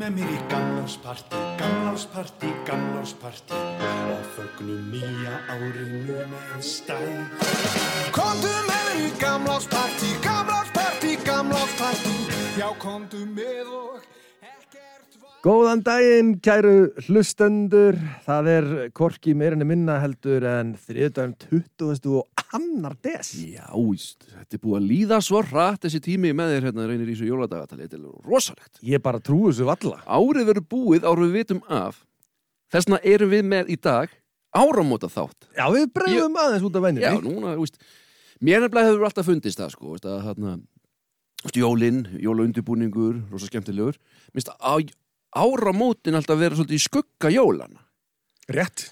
með mér í gamlásparti, gamlásparti, gamlásparti og fögnum nýja árinu með stæð. Komdu með mér í gamlásparti, gamlásparti, gamlásparti, já komdu með var... Góðan daginn, kæru hlustendur. Það er korki meirinni minna heldur en þriðdægum 20. og annar des. Já, víst, þetta er búið að líða svo hratt þessi tími með þér hérna reynir í þessu jóladagatali, þetta er rosalegt. Ég bara trúi þessu valla. Árið verður búið árum við vitum af, þessna erum við með í dag áramóta þátt. Já, við bregðum aðeins út af venninni. Já, núna, víst, mér nefnilega hefur alltaf fundist það, sko, veist, að hérna, víst, jólinn, jólaundibúningur, rosa skemmtilegur, minnst að áramótin alltaf vera svolítið í skugga jólana. Rétt.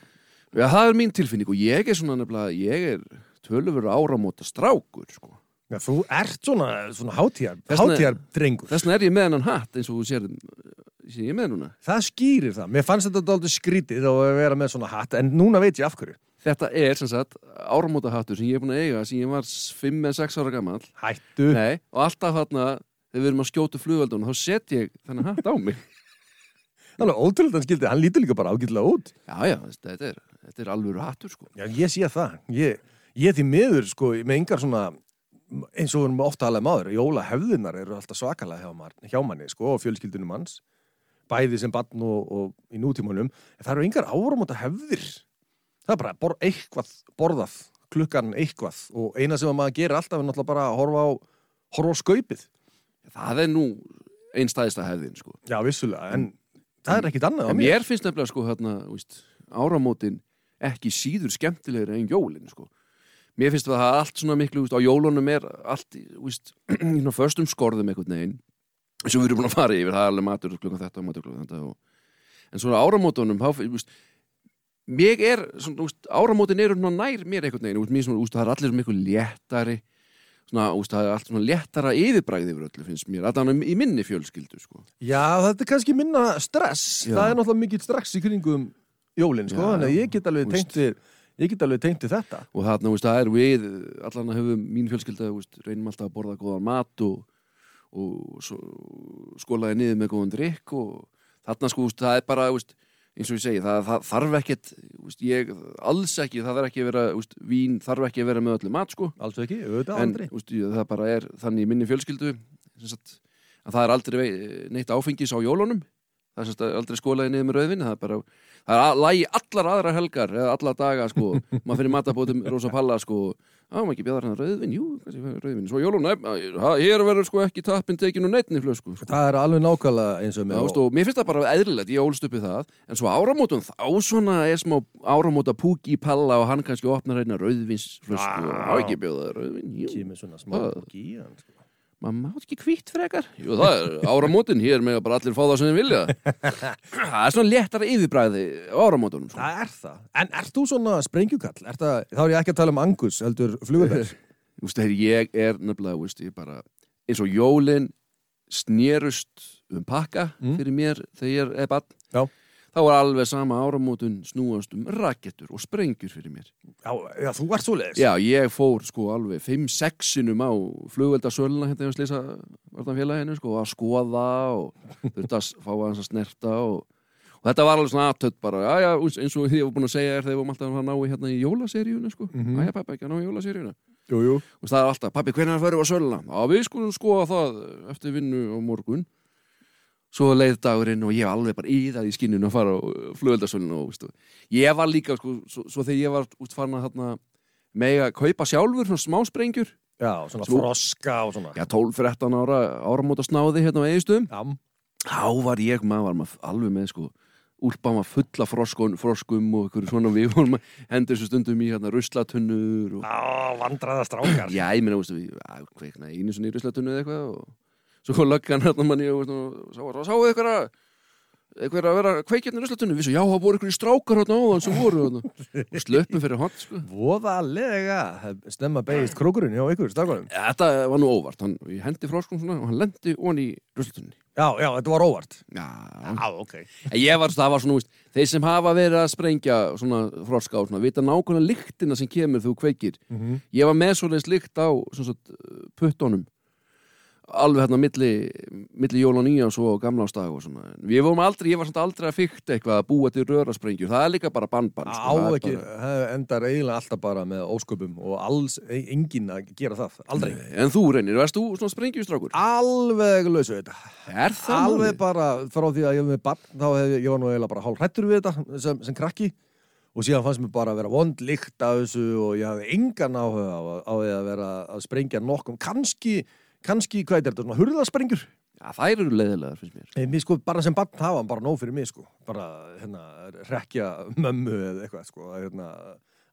Já, það er mín tilfinning og ég er svona nefnilega, ég er tölurveru áramóta strákur, sko. Já, þú ert svona, svona hátíjar, hátíjar drengur. Þess vegna er ég með hennan hatt eins og þú sér sem ég með núna. Það skýrir það. Mér fannst þetta aldrei skrítið að vera með svona hatt, en núna veit ég af hverju. Þetta er sem sagt áramóta hattur sem ég er búin að eiga sem ég var 5 eða 6 ára gammal. Hættu. Nei, og alltaf þarna þegar við erum að skjóta flugveldunum þá set ég þennan hatt á mig. Þannig að ótrúlega hann skildi, hann lítur líka bara ágætlega út. Já, já, þetta er, þetta er alvöru hattur sko. Já, ég sé það. Ég, ég því miður, sko, með engar svona, eins og við erum ofta alveg maður, jólahefðinar eru alltaf svakalega hjá, manni, sko, og fjölskyldunum hans, bæði sem barn og, og í nútímanum, en það eru engar áramóta hefðir. Það er bara bor, eitthvað borðað, klukkan eitthvað, og eina sem að maður gerir alltaf er náttúrulega bara að horfa á, horfa á skaupið. Það er nú einstæðista hefðin sko. Já, vissulega, en það er ekkit annað á mér. mér finnst nefnilega sko hérna, víst, áramótin ekki síður skemmtilegri en jólin sko. Mér finnst það að allt svona miklu, víst, á jólunum er allt, víst, í svona föstum skorðum einhvern veginn. og við erum búin að fara yfir, það er alveg matur klukkan þetta og matur klukkan þetta og... en svona áramótunum, mér er, svona, áramótin svona nær mér einhvern veginn, mér svona, víst, það er allir miklu léttari svona, víst, það er allt svona léttara yfirbræði yfir öllu finnst mér, allan í minni fjölskyldu sko. Já, þetta er kannski minna stress. Já. Það er náttúrulega mikið stress í kringum jólinn, sko, þannig að ég get alveg veist. tengt við, ég get alveg tengt við þetta. og þarna, veist, það er við allan að hefum mín fjölskylda veist, reynum alltaf að borða góðan mat og, og skólaði niður með góðan drikk og þarna sko, veist, það er bara veist, eins og ég segi, það, það þarf ekkit veist, ég, alls ekki, það þarf ekki að vera veist, vín þarf ekki að vera með öllu mat sko Alls ekki, auðvitað en aldrei. veist, ég, það bara er þannig í minni fjölskyldu sagt, að það er aldrei neitt áfengis á jólunum það er sem sagt, aldrei skólaði niður með rauðvin það er bara, það er að lægi allar aðra helgar eða alla daga sko. Maður finnir matabótum rosa palla sko. Á maður ekki bjóðar hann rauðvin, jú, rauðvin. Svo jólun, hér verður sko ekki tappin tekinu neitni flösku sko. Það er alveg nákvæmlega eins og og mér finnst það bara eðlilegt, ég ólst upp í það en svo áramótum, þá svona er smá áramóta púki í palla og hann kannski opnar eina rauðvinsflösku. Og maður má ekki kvítt frekar Jú, það er áramótin, hér með bara allir fá það sem þeim vilja það er svona léttara yfirbræði áramótunum sko. Það er það. En ert þú svona sprengjukall? Er það, þá er ég ekki að tala um angus, heldur flugurverð. Þú veist, ég er nefnilega, veist, ég bara eins og jólin snerust um pakka Mm. fyrir mér þegar ég er bann Já. Þá var alveg sama áramótun snúast um rakettur og sprengjur fyrir mér Já, já, þú ert svoleiðis. Já, ég fór sko alveg 5-6 sinum á flugveldasöluna hérna hjá Slisa vartanfélaginu sko að skoða og þurfti að fá að snerta og, og þetta var alveg svona aðtödd bara, já, já, eins og ég var búin að segja er þegar við varum alltaf að ná í hérna í jólaseríuna sko, mm -hmm. pappa ekki að ná í jólaseríuna Jú, jú. og það er alltaf, pappi, hvernig fyrir við að söluna? Já, við skulum skoða það eftir vinnu á morgun svo leið dagurinn og ég var alveg bara í það í skinninu að fara á flugveldasöluna og veistu, ég var líka, sko, svo, svo þegar ég var út farin að þarna með að kaupa sjálfur svona smá sprengjur. Já, svona Svo- froska og svona. já, 12-13 ára áramóta snáði hérna á eigistum Já, þá var ég, maður var maður alveg með sko úlpa maður fulla froskun, froskum og ykkur svona. Við vorum að hendur þessu stundum í hérna ruslatunnur og já vandraða strákar. Já, ég meina, veistu, við að, kveikna einu sinni í ruslatunni eða eitthvað og svo kom löggan hérna manni og, og sá, sá, sáu eitthvað að eitthvað að vera kveikjarnir í ruslatunni við svo, já, það voru ykkur í strákar hérna áðan sem voru hérna. og slöppum fyrir hot, sko Voðalega. Snemma beigist krókurinn hjá ykkur, strákunum. Þetta var nú óvart, hann, ég hendi froskum svona og hann lendi onni í ruslatunni Já, já, þetta var óvart. Já, Já, ok. Ég var, það var svona, veist, þeir sem hafa verið að sprengja svona froska og svona, vita nákvæmlega lyktina sem kemur þú kveikir Mm -hmm. ég var með svoleiðis lykt á puttunum alveg hérna milli, milli jól og nýjans og gamlástag og svona við vorum aldrei, ég var samt aldrei að fykta eitthvað að búa til rörasprengjur, það er líka bara bann-bann á sko. Það er ekki, það endar eiginlega alltaf bara með ósköpum og alls e- enginn að gera það, aldrei En þú reynir, varst þú svona sprengjustrákur? alveg lausu þetta Er það alveg málið? bara frá því að ég var með barn þá hef ég, var nú eiginlega bara hálf hrættur við þetta sem, sem krakki og síðan fannst mér bara að vera vond líkt af þessu og ég hafði engan áhuga á, á því að vera að sprengja nokkum kannski, kannski hvað er þetta, svona hurðasprengjur Já, þær eru leiðilegar, finnst mér. Nei, mér sko, bara sem barn það var bara nóg fyrir mig sko. Bara, hérna, rekja mömmu eða eitthvað sko, hérna,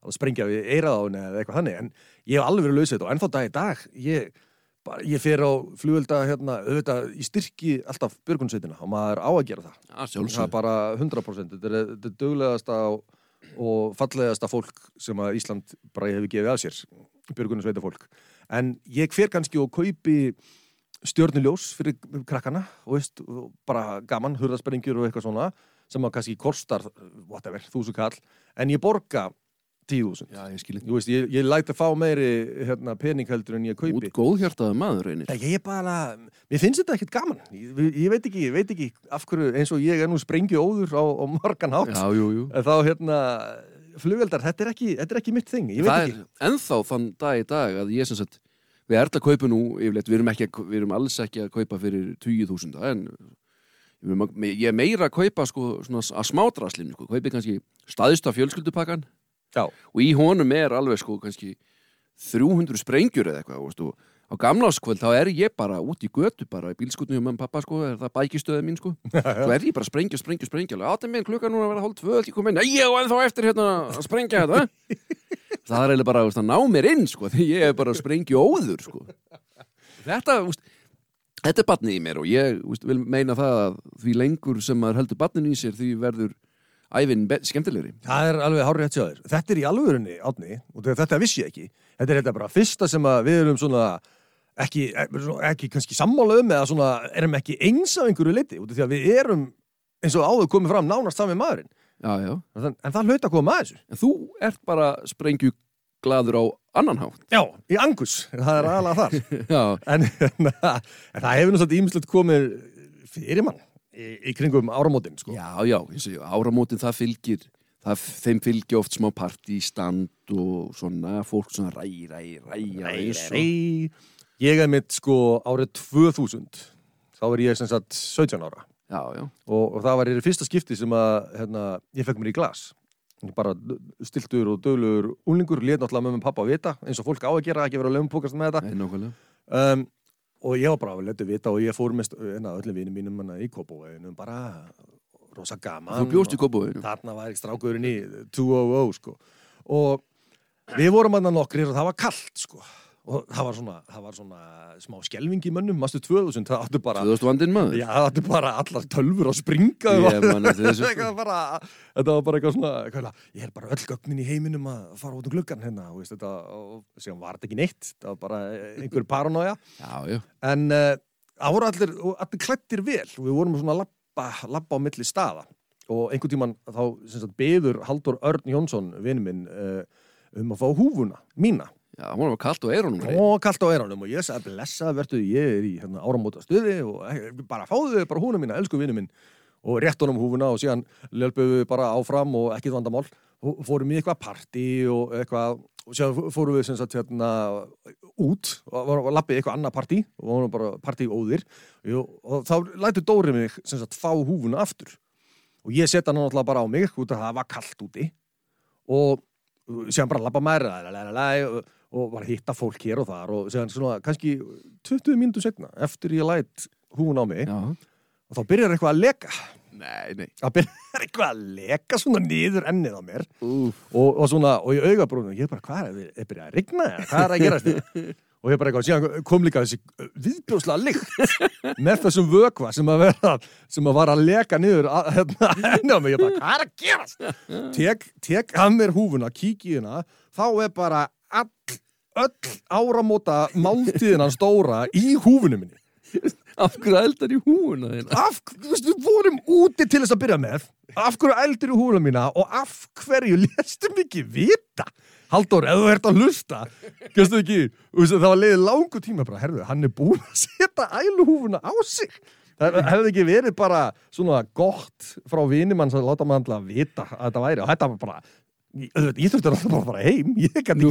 að sprengja við eirað á henni eða eitthvað þannig. En ég hef alveg verið lausið þetta og ennþá dag í dag ég, bara, ég fer á flugölda hérna, auðvitað í styrki alltaf björgunsveitina og maður á að gera það. Já, það er sjálfsög bara 100% þetta er, þetta er duglegasta og, og fallegasta fólk sem að Ísland bara hefur gefið af sér björgunarsveita fólk en ég fer kannski og kaupi stjörnuljós fyrir krakkana og veist, bara gaman, hurðasprengjur og eitthvað svona sem að kannski kostar whatever, þúsu kall. En ég borga tíu þúsund. Já, ég skilji veist, ég, ég læt að fá meiri hérna, pening heldur en ég kaupi. Út góðhjartaða maður reynir. Nei, ég bara, mér finnst þetta ekkert gaman. Ég, ég veit ekki, ég veit ekki af hverju eins og ég er nú sprengju óður á, á margan hátt. Já, jú, jú. Þá hérna, flugveldar, þetta er ekki, þetta er ekki mitt þing, ég veit Það ekki. er ennþá þann dag í dag að ég sem sagt Við erum að kaupa nú, yfirleitt, við erum, ekki, að- við erum alls ekki að kaupa fyrir 20.000 en ég er meira að kaupa sko, svona að smádraslinu, sko, kaupi kannski staðista fjölskyldupakkan Já, og í honum er alveg sko kannski 300 sprengjur eða eitthvað veist, og á gamláskvöld þá er ég bara út í götu bara í hjá mamma og pappa sko, er það bækistöðið mín sko. Svo er ég bara að sprengja, sprengja, sprengja átta með klukkan núna að vera hálf tvö ég kom inn, ég á ennþá eftir hérna að sprengja þetta það er eiginlega bara að ná mér inn sko, því ég er bara að sprengja óður sko. Þetta, veist, þetta er batnið í mér og ég veist, vil meina það að því lengur sem maður heldur batninu í sér því verður ævinn be- skemmtilegri. Það er alveg hárið að sjá þér. Þetta er í alvörunni, átni, og þetta vissi ég ekki. Þetta er þetta bara fyrsta sem við erum svona ekki, ekki kannski sammála um eða svona erum ekki eins af einhverju leiti út af því að við erum eins og áður komið fram nánast sami maðurinn. Já, já. en, en það hlaut að koma að þessu. En þú ert bara sprengju gladur á annan hátt. Já, í angus, það er aðalega þar. En, en, en það hefur náttúrulega ímislegt komið fyrir mann í, í kringum áramótin sko. já, já áramótin það fylgir það, þeim fylgir oft smá partístand og svona fólk svona ræ, ræ, ræ, ræ, ræ, Nei, ég er mitt sko árið 2000 þá er ég sem sagt 17 ára. Já, já, og, og það var í fyrsta skipti sem að hérna, ég fekk mér í glas. Bara stiltur og döglugur úlingur lét náttúrulega með með pappa að vita eins og fólk á að gera, ekki vera að löfum með þetta. Nei, um, og ég var bara að letu vita og ég fór með st- hérna, öllum vinum mínum hana, í Kópaveginu bara rosa gaman þú bjóst í og kópavöðinu þarna var ekki strákurinn í 200 sko. Og við vorum aðna nokkrir og það var kallt sko og það var svona, það var svona smá skelving í mönnum, mástu 2000 það áttu bara, 2000 vandinn maður? Já, það áttu bara allar tölfur að springa Ég man eftir þessu, sko. Eitthvað bara, þetta var bara eitthvað svona eitthvað, ég er bara öll gögnin í heiminum að fara út um gluggan hérna og, veist, þetta, og síðan var þetta ekki neitt það var bara einhver paranoia. Já, en uh, það voru allir, allir klættir vel við vorum svona að labba, labba á milli staða. Og einhvern tímann þá sem sagt, beður Haldur Örn Jónsson vinn minn uh, um að fá húfuna mína já, hún var kallt og eirunum og kallt á eranum og ég sagði blessa verðu ég er í hérna, áramóta stuði og eh, bara fáðu þau bara húna mína, elsku vinnu minn. Og rétt honum húfuna og síðan löpum við bara áfram og ekkit vandamál. Og fórum í eitthvað partí og eitthvað og síðan fórum við sem sagt hérna út og var að lappi eitthvað annað partí og vorum bara partí óðir. Og, þá lætur Dóri mig sem sagt fá húfuna aftur. Og ég setja hann náttúrulega bara á mig út af að það var kallt úti. Og síðan bara labba mæri og, og var að hitta fólk hér og þar og síðan svona kannski 20 mínútur setna eftir ég læt hún á mig já, og þá byrjar eitthvað að leka nei, nei það byrjar eitthvað að leka svona niður ennið á mér Úf. og, og svona, og ég auga brúnum ég bara, hvað er það, er byrjað að rigna eða? hvað er að gerast þetta? og ég bara eitthvað, síðan kom líka þessi viðbjóslega lykt með þessum vökva sem að vera sem að var að leka niður að, hérna, ennið á mig, ég bara, hvað er að gerast? tek, tek að mér húfuna, kík í hérna þá er bara all, öll áramóta máltíðina stóra í húfunum minni. Af hverju eldar í húuna þína? Af, við vorum úti til þess að byrja með. Af hverju eldir í húna mína og af hverju lestum ekki vita? Halldór, ef þú ert að hlusta Gæstu ekki, það var leiðið langu tíma bara, herðu, hann er búin að setja æluhúfuna á sig. Það hefði ekki verið bara svona gott frá vinimann sem láta maður alltaf vita að þetta væri og þetta var bara ég, þurfti alltaf bara að fara heim ég Nú,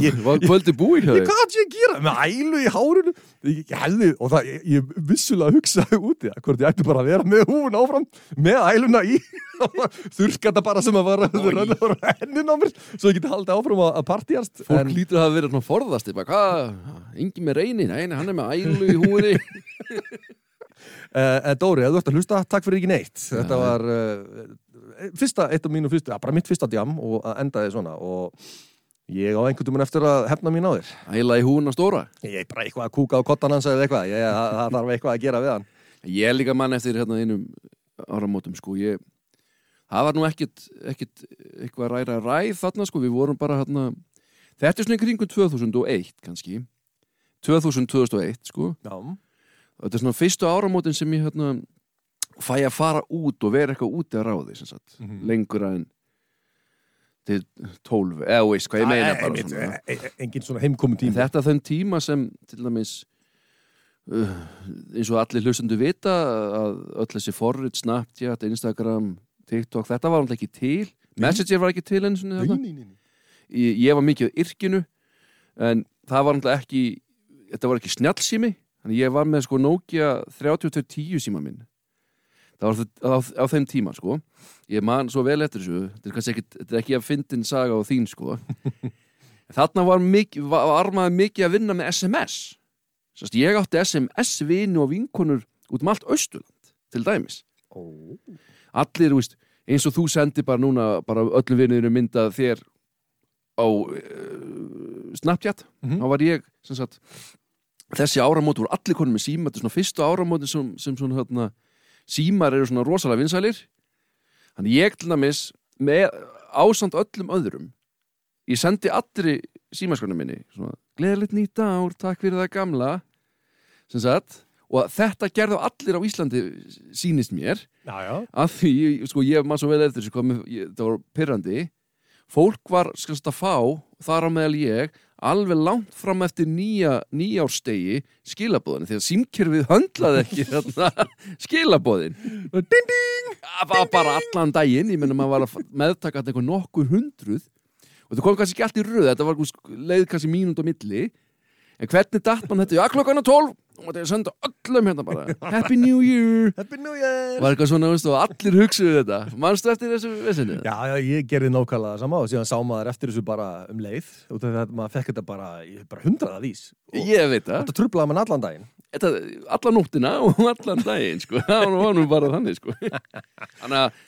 ekki að gera? Með ælu í hárinu? Ég, hefði, og það, ég, ég vissulega hugsaði úti að hvort ég ætti bara að vera með húun áfram, með æluna í, þurrkata bara sem að vara hennin á mér, svo ég geti haldið áfram að, að partíast. Fólk lítur að hafa verið svona forðast engin með reyni nei, nei, hann er með ælu í húinni Uh, Dóri, ef þú ert að hlusta, takk fyrir ekki neitt. Þetta var uh, fyrsta, eitt af mínu fyrstu, ja, bara mitt fyrsta djam og að endaði svona og ég á einhvern veginn eftir að hefna mín á þér. Æla í húin að stóra Ég er bara eitthvað að kúka á kottan hans eða eitthvað, ég, það, það þarf eitthvað að gera við hann. Ég er líka mann eftir hérna einum áramótum sko ég, það var nú ekkit, ekkit eitthvað ræra ræð þarna sko, við vorum bara hérna þetta er svona kringum 2001 kannski 2000-2001 sko Já. þetta er svona fyrstu áramótin sem ég hérna fæ að fara út og vera eitthvað úti að ráði sagt, Mhm. lengur en til 12, eða veist hvað ég meina Ja, bara svona. e- e- engin svona heimkomin En tíma. Þetta er þenn tíma sem til dæmis uh, eins og allir hlustendu vita að öll þessi forrit, Snapchat, Instagram TikTok, þetta var alltaf ekki til. Messenger var ekki til eins og Nei, nei, nei, ég, ég var mikið á yrkinu en það var alltaf ekki þetta var ekki snjallsími þannig ég var með sko Nokia 3210 síma minn það var það- á, á þeim tíma sko. Ég man svo vel eftir þessu. Þetta er kannski ekki, þetta er ekki að fyndin saga á þín sko. Þarna var, mikið, var, maður mikið að vinna með SMS Sast, ég átti SMS-vini og vinkonur út um allt Austurland til dæmis. Ó. allir, veist, eins og þú sendi bara núna, bara öllum vinniðinu mynda þér á uh, Snapchat, Mhm. þá var ég sagt, þessi áramót voru allir konum með síma, þetta er svona fyrstu áramóti sem, sem svona hérna, símar eru svona rosalega vinsælir. Þannig ég til dæmis með ásand öllum öðrum ég sendi allri símaskonum minni svona, gleðilegt nýtt ár, takk fyrir það gamla. Sem sagt og þetta gerðu allir á Íslandi sýnist mér. Já, já. að því, sko, ég maður svo vel eftir þessu ég- það var pyrrandi fólk var skast að fá þar á meðal ég alveg langt fram eftir nýja, nýjárstegi skilabóðin, því að símkerfið höndlaði ekki þarna skilabóðin Ding, ding! það var bara allan daginn, ég menna maður var að meðtaka þetta eitthvað nokkur hundruð. Og það kom kannski ekki allt í röð, þetta var leið kannski mínúnd á milli. En hvernig datt mann þetta, já klokkana 12 og þetta er að senda öllum hérna bara Happy New Year. Happy New Year! var eitthvað svona, veistu, og allir hugsuðu þetta. Mannstu eftir þessu vesinu? Já, já, ég gerði nákvæmlega það sama og síðan sá maður eftir þessu bara um leið. Og það að maður fekk þetta bara, bara hundraða vís ég veit það, þetta trublaði mann allan daginn. Þetta, alla nóttina og allan daginn, sko, það var nú bara þannig, sko. Þannig að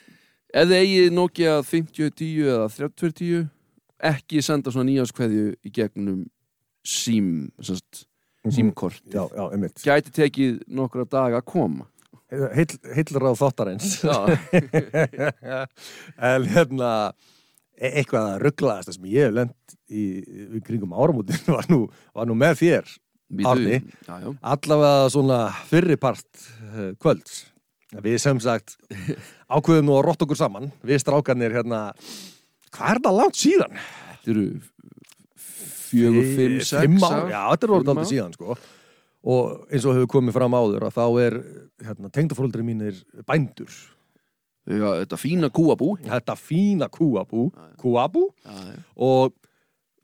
ef þið eigið Nokia 5010 eða 3010 ekki senda svona nýjáskveðju í gegnum sím sest, símkort. Já, einmitt. Gæti tekið nokkra daga að koma. Heill, Heillráð þáttarins. Já, En hérna e- eitthvað að rugglaðast sem ég hef lent í, í kringum áramótin var nú, var nú með þér já. allavega svona fyrripart uh, kvölds. Við sem sagt ákveðum nú að rotta okkur saman. Við strákanir hérna hvað er það langt síðan? þetta eru fjögur, fimm, sex Fimm ár. já, þetta er orðið aldrei síðan sko. og eins og hefur komið fram áður að þá er hérna, tengdafóldri mínir bændur. Já, þetta fína kúabú. Þetta fína kúabú. Kúabú. Já, já. og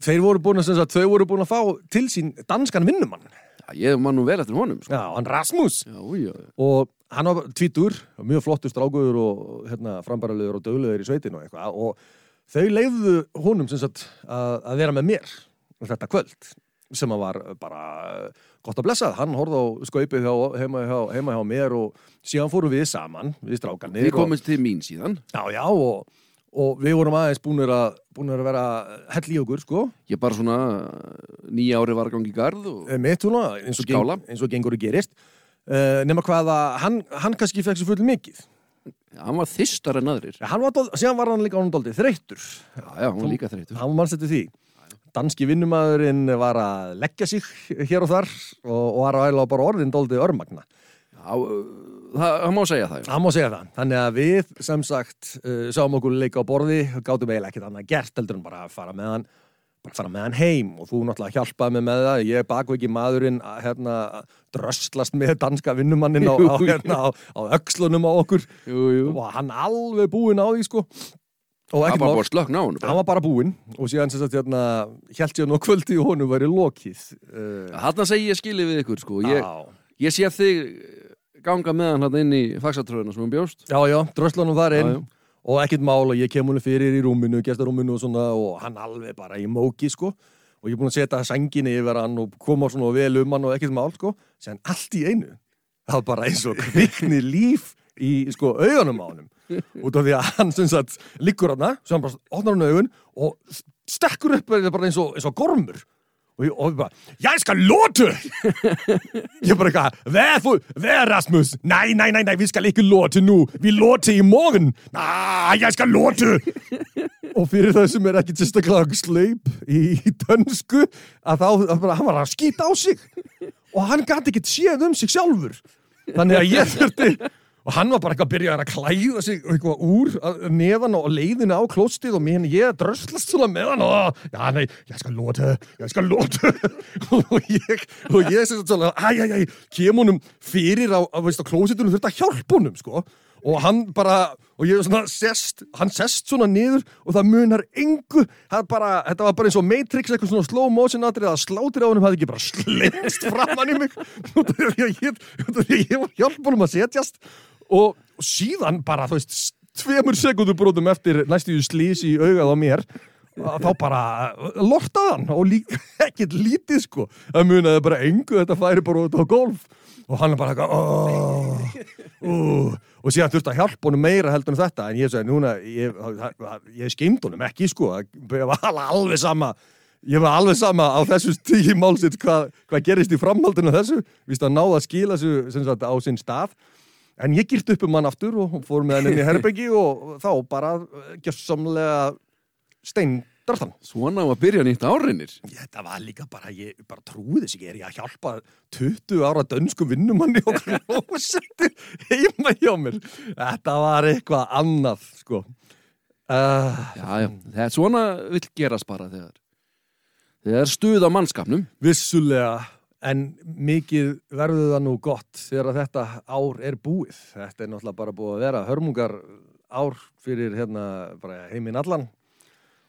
þeir voru búin að, sem sagt, þau voru búin að fá til sín danskan vinnumann. Já, ég man nú vel eftir honum sko. já, hann Rasmus. Já, já, já. og hann var tvítur, mjög flottur strákuður og hérna, frambæralegur og döglegur í sveitinu og og þau leiðu honum sem sagt að, að vera með mér þetta kvöld sem að var bara gott að blessa, hann horfði á skaupið hjá, heima, hjá, heima hjá mér og síðan fórum við saman, við strákanir Þið og, komist til mín síðan. Já, já, og, og við vorum aðeins búinir að, búinir að vera hell í okkur, sko. Ég bara svona nýja ári var gangi í garð og mitt svona, eins og, geng, eins og gengur og gerist. Uh, nema hvað að hann, hann kannski fekk svo full mikið. Hann var þystar en aðrir. Síðan var hann líka ánum daldið þreyttur. Já, já, hann var líka þreytur Hann var mannstættu því. Danski vinnumæðurinn var að leggja sig hér og þar og, og var að æla bara orðin daldið örmagna. Já, uh, það, það má segja það. Það má segja það. Þannig að við, sem sagt, uh, sáum okkur leika á borði, gátum eiginlega ekkert annað gert heldur en bara að fara með hann bara fara með hann heim og þú náttúrulega hjálpaði mig með það ég baku ekki maðurinn að hérna, dröslast með danska vinnumannin á, á, hérna, á, á öxlunum á okkur jú, jú. og hann alveg búinn á því sko ekkert var bara slökn á hann hann var bara búinn. Og síðan hérna held ég nú kvöldi og honum væri lokið uh, Þarna segi ég skilið við ykkur sko. Ég, ég sé þig ganga með hann hann inn í faxatröðuna sem hún bjóst. Já já, dröslunum var inn. Já, já. og ekkert mál og ég kem honum fyrir í rúminu gestarúminu og svona og hann alveg bara í móki sko. Og ég er búin að setja sænginni yfir hann og koma svona vel um hann og ekkert mál sko. Sem allt í einu það var bara eins og kvikni líf í sko augunum á honum út af því að hann sem sagt liggur hann sem hann bara opnar hann augun og stekkur upp bara eins og, eins og gormur. Og ég, og ég bara, ég skal låte ég bara eitthvað, for, hvad Rasmus nej, nej, nej, nej, vi skal ikke låte nu vi låte i morgen nej, jeg skal låte og fyrir það sem er ekki tilstaklega sleip í, í dönsku að þá, að bara, hann var að skýta á sig. Og hann gæti ekki séð um sig sjálfur. Þannig að ég þurfti og hann var bara eitthvað að byrja að klæða sig eitthvað úr neðan og leiðinu á klóstið og mér ég dröslast svona með hann og já, nei, ég skal lóta, ég skal lóta og ég, og ég sem svona, æj, æj, æj, kem honum fyrir á, á, veist, á klósitunum þurfti að hjálpa honum, sko. Og hann bara, og ég svona sest, hann sest svona niður og það munar engu, það bara, þetta var bara eins og Matrix, eitthvað svona slow motion atrið að slátir á honum hafði ekki bara slengst framann í mig. Út af því að ég, ég var hjálpa honum að setjast og, síðan bara, þú veist, tveimur sekundur brotum eftir næstu slís í augað á mér þá bara lortaði hann. Og líka ekkert lítið sko. Það munaði bara engu þetta færi bara út á golf og hann er bara eitthvað "Åh, uh, og síðan þurfti að hjálpa honum meira heldur en þetta. En ég sagði núna ég, ég skeimt honum ekki sko. Ég var alveg sama ég var alveg sama á þessu tíu málsitt hvað, hvað gerist í framhaldinu þessu. Víst að náða að skila þessu sagt, á sinn stað en ég girt upp um hann aftur og fór með hann inn í herbyggi og þá bara gjörsamlega steindar þann Svona var að byrja nýtt árinir Þetta var líka bara, ég bara trúi þess ekki, er ég að hjálpa 20 ára dönsku vinnumanni og klósetti heima hjá mér. Þetta var eitthvað annað, sko. Uh, Já, já, það er svona vill gerast bara þegar þegar stuð á mannskapnum. Vissulega, en mikið verður það nú gott þegar þetta ár er búið. Þetta er náttúrulega bara búið að vera hörmungar ár fyrir hérna heiminn allan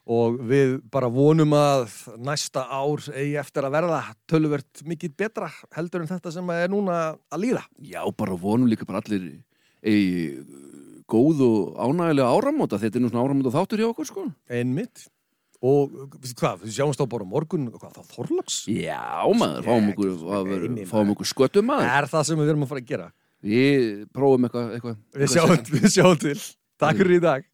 og við bara vonum að næsta ár eigi eftir að verða töluvert mikið betra heldur en þetta sem er núna að líða. Já, bara vonum líka bara allir eigi góð og ánægilega áramóta þetta er nú svona áramóta þáttur hjá okkur sko Einmitt. Og hvað, við sjáumst á bara morgun, hvað, þá Þorlags? Já, maður, fáum okkur, eini, fáum okkur sköttum maður Er það sem við erum að fara að gera? Við prófum eitthvað eitthva, Við sjáum, við sjáum til. Takk fyrir í dag.